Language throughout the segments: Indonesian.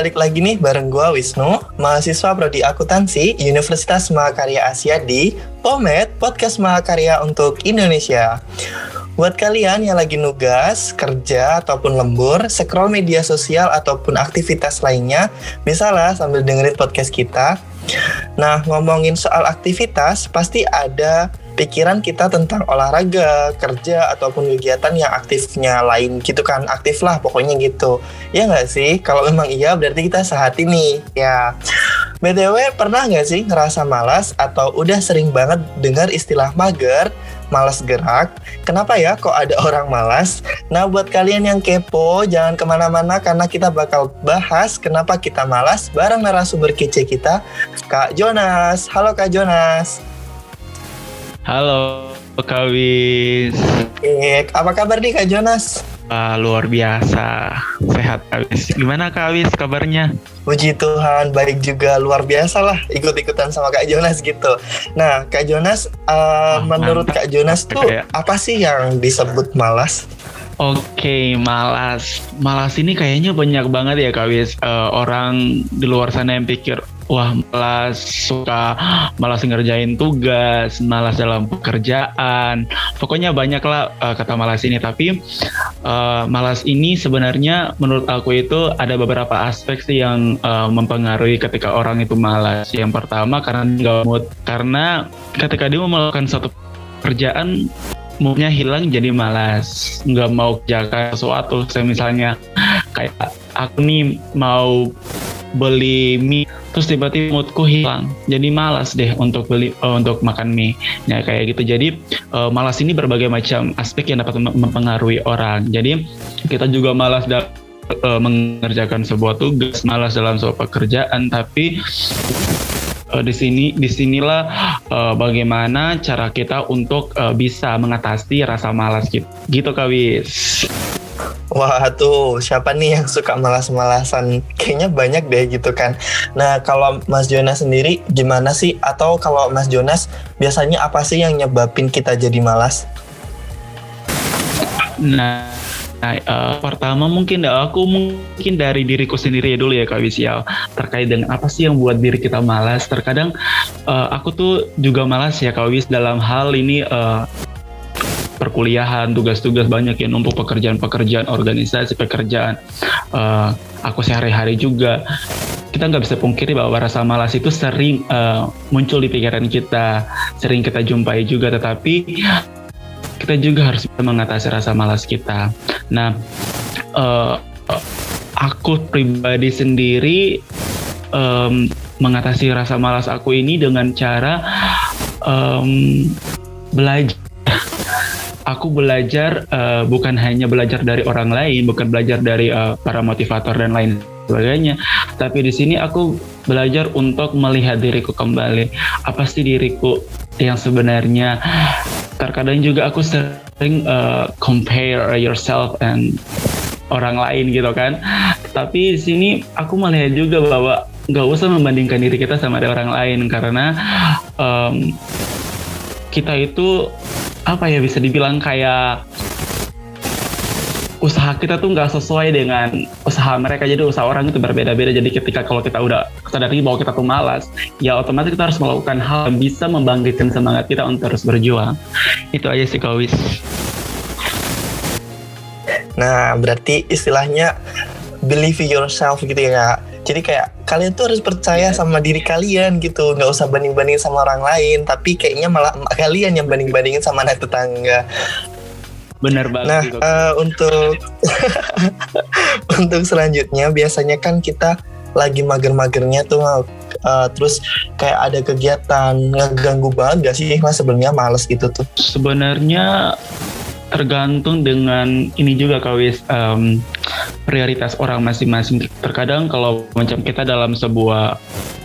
Balik lagi nih bareng gua Wisnu, mahasiswa Prodi Akuntansi Universitas Mahakarya Asia di POMED, Podcast Mahakarya untuk Indonesia. Buat kalian yang lagi nugas, kerja, ataupun lembur, scroll media sosial ataupun aktivitas lainnya, bisa lah sambil dengerin podcast kita. Nah, ngomongin soal aktivitas, pasti ada pikiran kita tentang olahraga, kerja, ataupun kegiatan yang aktifnya lain gitu kan. Aktif lah pokoknya gitu. Ya nggak sih? Kalau memang iya berarti kita sehati nih. Ya. BTW pernah nggak sih ngerasa malas atau udah sering banget dengar istilah mager, malas gerak? Kenapa ya kok ada orang malas? Nah buat kalian yang kepo jangan ke mana-mana karena kita bakal bahas kenapa kita malas bareng narasumber kece kita Kak Jonas. Halo Kak Jonas. Halo, Kak Wis. Eh, apa kabar nih Kak Jonas? Uh, luar biasa, sehat Kak Wis. Gimana Kak Wis kabarnya? Puji Tuhan, baik juga luar biasa lah ikut-ikutan sama Kak Jonas gitu. Nah, Kak Jonas, uh, oh, menurut mantap. Kak Jonas tuh ya. apa sih yang disebut malas? Oke, okay, malas. Malas ini kayaknya banyak banget ya Kak Wis. Uh, orang di luar sana yang pikir, wah malas suka malas ngerjain tugas, malas dalam pekerjaan. Pokoknya banyak lah uh, kata malas ini. Tapi uh, malas ini sebenarnya menurut aku itu ada beberapa aspek sih yang uh, mempengaruhi ketika orang itu malas. Yang pertama karena nggak. Karena ketika dia mau melakukan suatu pekerjaan moodnya hilang jadi malas nggak mau kerjakan sesuatu saya misalnya kayak aku nih mau beli mie terus tiba-tiba moodku hilang. Jadi malas deh untuk beli uh, untuk makan mie. Ya kayak gitu. Jadi uh, malas ini berbagai macam aspek yang dapat mempengaruhi orang. Jadi kita juga malas dapat uh, mengerjakan sebuah tugas malas dalam sebuah pekerjaan. Tapi uh, di sini di sinilah uh, bagaimana cara kita untuk uh, bisa mengatasi rasa malas gitu gitu kawis Wah tuh siapa nih yang suka malas-malasan? Kayaknya banyak deh gitu kan. Nah kalau Mas Jonas sendiri gimana sih? Atau kalau Mas Jonas biasanya apa sih yang nyebabin kita jadi malas? Nah Nah, uh, pertama mungkin aku mungkin dari diriku sendiri ya dulu ya Kak Wisial terkait dengan apa sih yang buat diri kita malas. Terkadang uh, aku tuh juga malas ya Kak Wis dalam hal ini uh, perkuliahan, tugas-tugas banyak yang numpuk pekerjaan-pekerjaan organisasi, pekerjaan uh, aku sehari-hari juga. Kita nggak bisa pungkiri bahwa rasa malas itu sering uh, muncul di pikiran kita, sering kita jumpai juga, tetapi kita juga harus bisa mengatasi rasa malas kita. Nah, uh, aku pribadi sendiri um, mengatasi rasa malas aku ini dengan cara um, belajar aku belajar uh, bukan hanya belajar dari orang lain, bukan belajar dari uh, para motivator dan lain sebagainya, tapi di sini aku belajar untuk melihat diriku kembali. Apa sih diriku yang sebenarnya? Terkadang juga aku sering uh, compare yourself and orang lain gitu kan. Tapi di sini aku melihat juga bahwa nggak usah membandingkan diri kita sama orang lain karena um, kita itu apa ya bisa dibilang kayak usaha kita tuh nggak sesuai dengan usaha mereka. Jadi usaha orang itu berbeda-beda. Jadi ketika kalau kita udah sadari bahwa kita tuh malas ya otomatis kita harus melakukan hal yang bisa membangkitkan semangat kita untuk terus berjuang. Itu aja sih kawis nah berarti istilahnya believe yourself gitu ya jadi kayak kalian tuh harus percaya iya. sama diri kalian gitu. Nggak usah banding banding sama orang lain. Tapi kayaknya malah kalian yang banding bandingin sama anak tetangga. Benar banget nah uh, untuk untuk selanjutnya biasanya kan kita lagi mager-magernya tuh uh, terus kayak ada kegiatan ngeganggu banget gak sih mas? Sebenarnya males gitu tuh. Sebenarnya tergantung dengan ini juga kawis um, prioritas orang masing-masing. Terkadang kalau macam kita dalam sebuah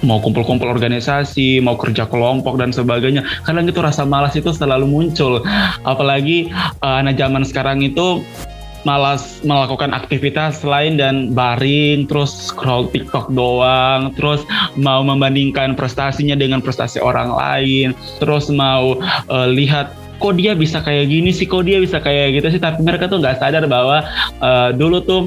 mau kumpul-kumpul organisasi, mau kerja kelompok dan sebagainya, kadang itu rasa malas itu selalu muncul. Apalagi uh, anak zaman sekarang itu malas melakukan aktivitas lain dan baring terus scroll TikTok doang terus mau membandingkan prestasinya dengan prestasi orang lain terus mau uh, lihat kok dia bisa kayak gini sih kok dia bisa kayak gitu sih? Tapi mereka tuh nggak sadar bahwa uh, dulu tuh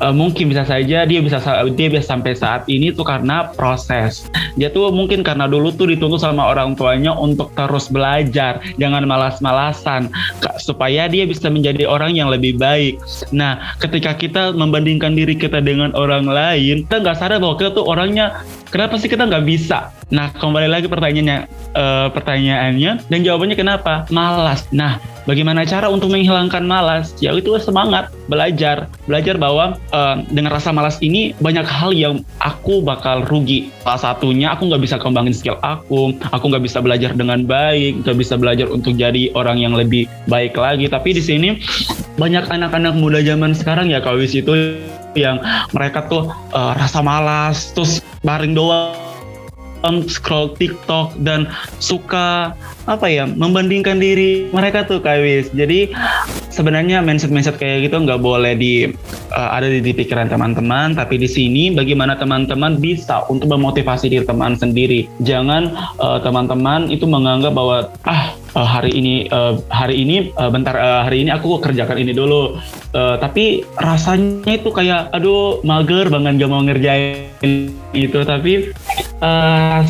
uh, mungkin bisa saja dia bisa dia bisa sampai saat ini tuh karena proses. Dia tuh mungkin karena dulu tuh dituntut sama orang tuanya untuk terus belajar, jangan malas-malasan supaya dia bisa menjadi orang yang lebih baik. Nah, ketika kita membandingkan diri kita dengan orang lain, kita nggak sadar bahwa kita tuh orangnya kenapa sih kita nggak bisa? Nah, kembali lagi pertanyaannya, uh, pertanyaannya dan jawabannya kenapa? Malas. Nah, bagaimana cara untuk menghilangkan malas? Ya itu semangat, belajar, belajar bahwa uh, dengan rasa malas ini banyak hal yang aku bakal rugi. Salah satunya aku nggak bisa kembangin skill aku, aku nggak bisa belajar dengan baik, nggak bisa belajar untuk jadi orang yang lebih baik lagi. Tapi di sini banyak anak-anak muda zaman sekarang ya kawis itu yang mereka tuh uh, rasa malas terus baring doang scroll TikTok dan suka apa ya membandingkan diri mereka tuh Kawis. Jadi sebenarnya mindset-mindset kayak gitu nggak boleh di uh, ada di, di pikiran teman-teman, tapi di sini bagaimana teman-teman bisa untuk memotivasi diri teman sendiri. Jangan uh, teman-teman itu menganggap bahwa ah uh, hari ini uh, hari ini uh, bentar uh, hari ini aku kerjakan ini dulu. Uh, tapi rasanya itu kayak aduh mager banget gak mau ngerjain itu tapi uh,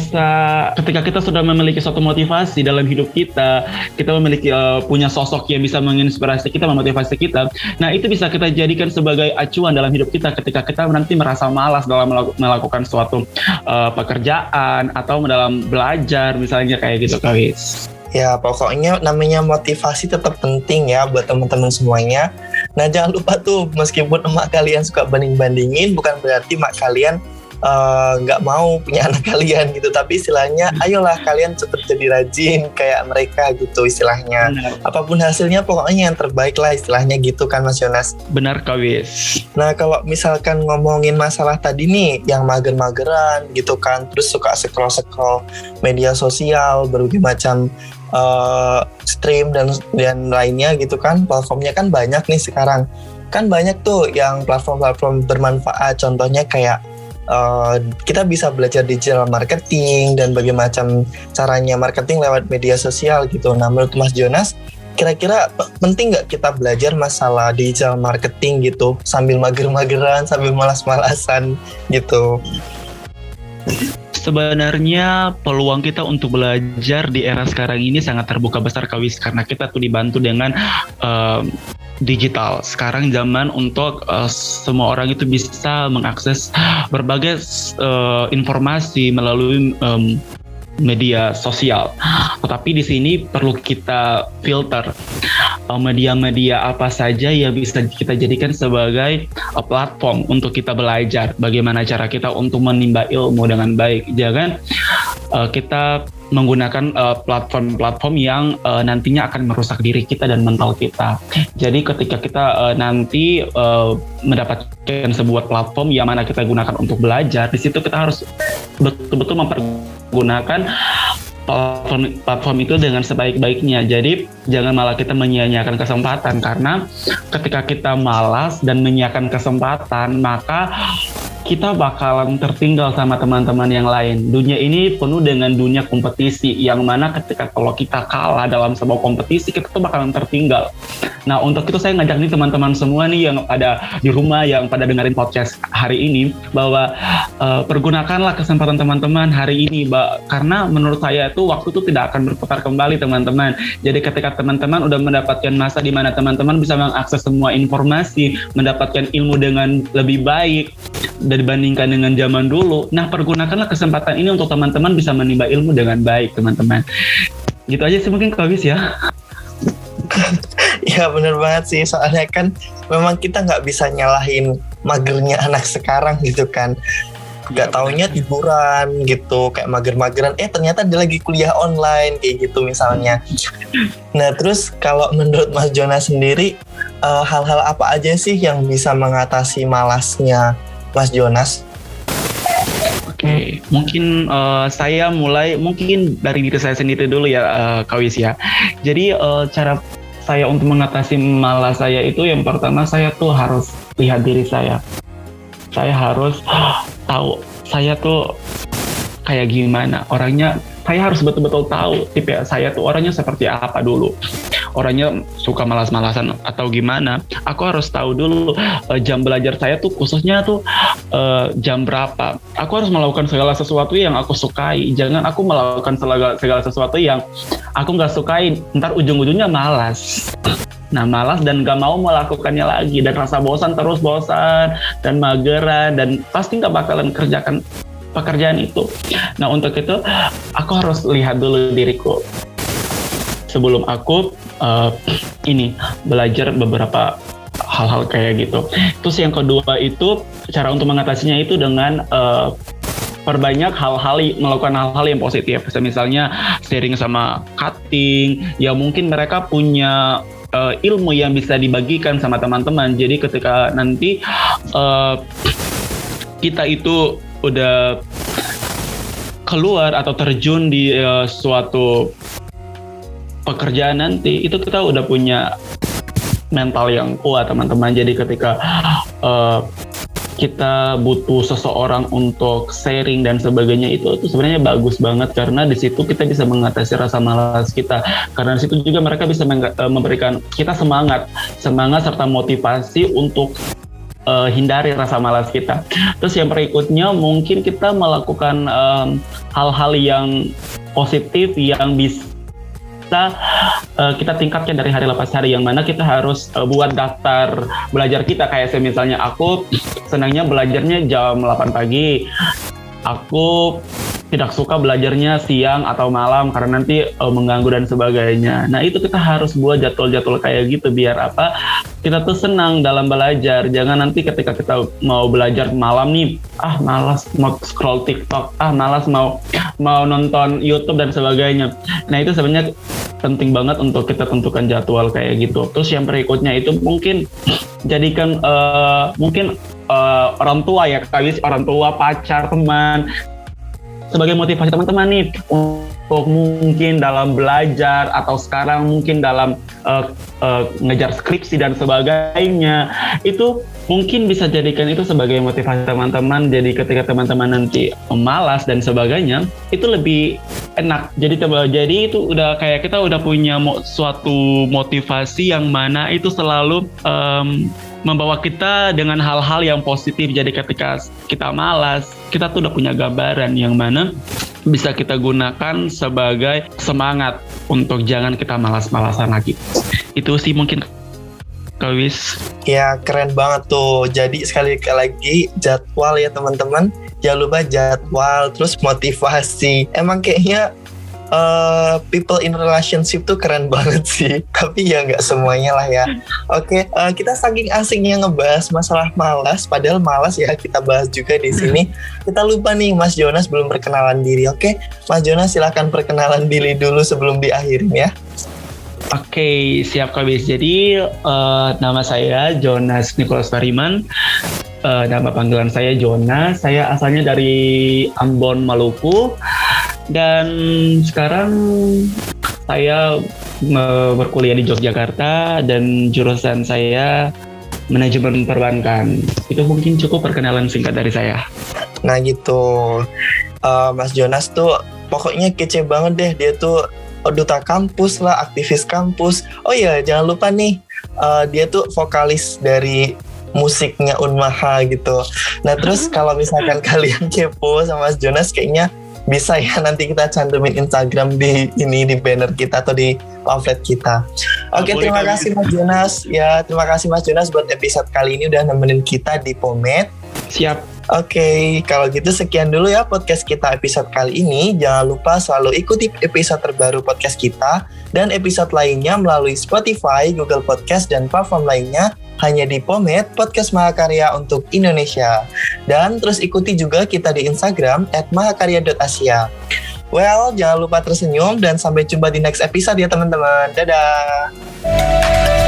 ketika kita sudah memiliki suatu motivasi dalam hidup kita, kita memiliki uh, punya sosok yang bisa menginspirasi kita, memotivasi kita. Nah, itu bisa kita jadikan sebagai acuan dalam hidup kita ketika kita nanti merasa malas dalam melakukan suatu uh, pekerjaan atau dalam belajar misalnya kayak gitu, Kawis. Ya, pokoknya namanya motivasi tetap penting ya buat teman-teman semuanya. Nah, jangan lupa tuh meskipun emak kalian suka banding-bandingin bukan berarti emak kalian Eh, nggak uh, mau punya anak kalian gitu. Tapi istilahnya ayolah kalian cepet jadi rajin kayak mereka gitu istilahnya. Benar. apa pun hasilnya pokoknya yang terbaik lah istilahnya gitu kan Mas Yonas. Benar kawis nah kalau misalkan ngomongin masalah tadi nih yang mager-mageran gitu kan terus suka scroll-scroll media sosial berbagai macam uh, stream dan dan lainnya gitu kan platformnya kan banyak nih sekarang kan banyak tuh yang platform-platform bermanfaat contohnya kayak uh, kita bisa belajar digital marketing dan bagaimana macam caranya marketing lewat media sosial gitu. Nah, menurut Mas Jonas, kira-kira penting nggak kita belajar masalah digital marketing gitu sambil mager-mageran, sambil malas-malasan gitu? Sebenarnya peluang kita untuk belajar di era sekarang ini sangat terbuka besar kawis karena kita tuh dibantu dengan uh, digital. Sekarang zaman untuk uh, semua orang itu bisa mengakses berbagai uh, informasi melalui um, media sosial. Tetapi di sini perlu kita filter media-media apa saja yang bisa kita jadikan sebagai platform untuk kita belajar bagaimana cara kita untuk menimba ilmu dengan baik. Jangan uh, kita menggunakan uh, platform-platform yang uh, nantinya akan merusak diri kita dan mental kita. Jadi ketika kita uh, nanti uh, mendapatkan sebuah platform yang mana kita gunakan untuk belajar, di situ kita harus betul-betul mempergunakan platform, platform itu dengan sebaik-baiknya. Jadi jangan malah kita menyia-nyiakan kesempatan karena ketika kita malas dan menyiakan kesempatan, maka kita bakalan tertinggal sama teman-teman yang lain. Dunia ini penuh dengan dunia kompetisi yang mana ketika kalau kita kalah dalam sebuah kompetisi kita tuh bakalan tertinggal. Nah untuk itu saya ngajak nih teman-teman semua nih yang ada di rumah yang pada dengerin podcast hari ini bahwa uh, pergunakanlah kesempatan teman-teman hari ini, Mbak. Karena menurut saya itu waktu itu tidak akan berputar kembali teman-teman. Jadi ketika teman-teman udah mendapatkan masa di mana teman-teman bisa mengakses semua informasi, mendapatkan ilmu dengan lebih baik, dibandingkan dengan zaman dulu. Nah, pergunakanlah kesempatan ini untuk teman-teman bisa menimba ilmu dengan baik, teman-teman. Gitu aja sih mungkin kalau ya. ya bener banget sih, soalnya kan memang kita nggak bisa nyalahin magernya anak sekarang gitu kan. Gak taunya tiduran gitu, kayak mager-mageran. Eh ternyata dia lagi kuliah online kayak gitu misalnya. Nah terus kalau menurut Mas Jonas sendiri, eh, hal-hal uh, apa aja sih yang bisa mengatasi malasnya Mas Jonas? Oke, okay. mungkin uh, saya mulai mungkin dari diri saya sendiri dulu ya, uh, Kawis ya. Jadi uh, cara saya untuk mengatasi malas saya itu yang pertama saya tuh harus lihat diri saya. Saya harus tahu saya tuh kayak gimana orangnya. Saya harus betul-betul tahu tipe saya tuh orangnya seperti apa dulu orangnya suka malas-malasan atau gimana, aku harus tahu dulu uh, jam belajar saya tuh khususnya tuh uh, jam berapa. Aku harus melakukan segala sesuatu yang aku sukai. Jangan aku melakukan segala, segala sesuatu yang aku nggak sukai. Ntar ujung-ujungnya malas. Nah malas dan gak mau melakukannya lagi dan rasa bosan terus bosan dan mageran dan pasti nggak bakalan kerjakan pekerjaan itu. Nah untuk itu aku harus lihat dulu diriku sebelum aku uh, ini belajar beberapa hal-hal kayak gitu. Terus yang kedua itu cara untuk mengatasinya itu dengan uh, perbanyak hal-hal melakukan hal-hal yang positif. Misalnya sharing sama cutting, ya mungkin mereka punya uh, ilmu yang bisa dibagikan sama teman-teman. Jadi ketika nanti uh, kita itu udah keluar atau terjun di uh, suatu pekerjaan nanti itu kita udah punya mental yang kuat teman-teman. Jadi ketika uh, kita butuh seseorang untuk sharing dan sebagainya itu itu sebenarnya bagus banget. Karena di situ kita bisa mengatasi rasa malas kita. Karena di situ juga mereka bisa eh, memberikan kita semangat. Semangat serta motivasi untuk uh, hindari rasa malas kita. Terus yang berikutnya mungkin kita melakukan hal-hal um, yang positif yang bisa kita uh, kita tingkatkan dari hari lepas hari yang mana kita harus uh, buat daftar belajar kita. Kayak saya misalnya aku senangnya belajarnya jam 8 pagi. Aku tidak suka belajarnya siang atau malam karena nanti uh, mengganggu dan sebagainya. Nah itu kita harus buat jadwal-jadwal kayak gitu biar apa kita tuh senang dalam belajar. Jangan nanti ketika kita mau belajar malam nih, ah malas mau scroll TikTok, ah malas mau mau nonton YouTube dan sebagainya. Nah itu sebenarnya penting banget untuk kita tentukan jadwal kayak gitu. Terus yang berikutnya itu mungkin jadikan uh, mungkin uh, orang tua ya, kali orang tua, pacar, teman sebagai motivasi teman-teman nih untuk mungkin dalam belajar atau sekarang mungkin dalam uh, uh, ngejar skripsi dan sebagainya itu mungkin bisa jadikan itu sebagai motivasi teman-teman. Jadi ketika teman-teman nanti malas dan sebagainya itu lebih enak jadi jadi itu udah kayak kita udah punya suatu motivasi yang mana itu selalu um, membawa kita dengan hal-hal yang positif. Jadi ketika kita malas, kita tuh udah punya gambaran yang mana bisa kita gunakan sebagai semangat untuk jangan kita malas-malasan lagi. Itu sih mungkin Kawis. Ya keren banget tuh. Jadi sekali lagi jadwal ya teman-teman. Jangan lupa jadwal terus motivasi. Emang kayaknya uh, people in relationship tuh keren banget sih. Tapi ya nggak semuanya lah ya. Oke, okay, uh, eh, kita saking asingnya ngebahas masalah malas, padahal malas ya kita bahas juga di sini. Kita lupa nih Mas Jonas belum perkenalan diri. Oke, okay? Mas Jonas silahkan perkenalan diri dulu sebelum diakhirin ya. Oke, okay, siap Kabis. Jadi uh, nama saya Jonas Nicholas Bariman. Uh, nama panggilan saya Jonas. Saya asalnya dari Ambon, Maluku dan sekarang saya berkuliah di Yogyakarta dan jurusan saya manajemen perbankan. Itu mungkin cukup perkenalan singkat dari saya. Nah gitu, uh, Mas Jonas tuh pokoknya kece banget deh. Dia tuh duta kampus lah, aktivis kampus. Oh iya, jangan lupa nih, uh, dia tuh vokalis dari musiknya Unmaha gitu. Nah terus kalau misalkan kalian kepo sama Mas Jonas kayaknya bisa ya nanti kita cantumin Instagram di ini di banner kita atau di pamflet kita. Oke, okay, terima kasih Mas Jonas. Ya, terima kasih Mas Jonas buat episode kali ini udah nemenin kita di Pomet. Siap. Oke, okay, kalau gitu sekian dulu ya podcast kita episode kali ini. Jangan lupa selalu ikuti episode terbaru podcast kita dan episode lainnya melalui Spotify, Google Podcast, dan platform lainnya hanya di Pomet Podcast Mahakarya untuk Indonesia. Dan terus ikuti juga kita di Instagram at mahakarya.asia. Well, jangan lupa tersenyum dan sampai jumpa di next episode ya teman-teman. Dadah!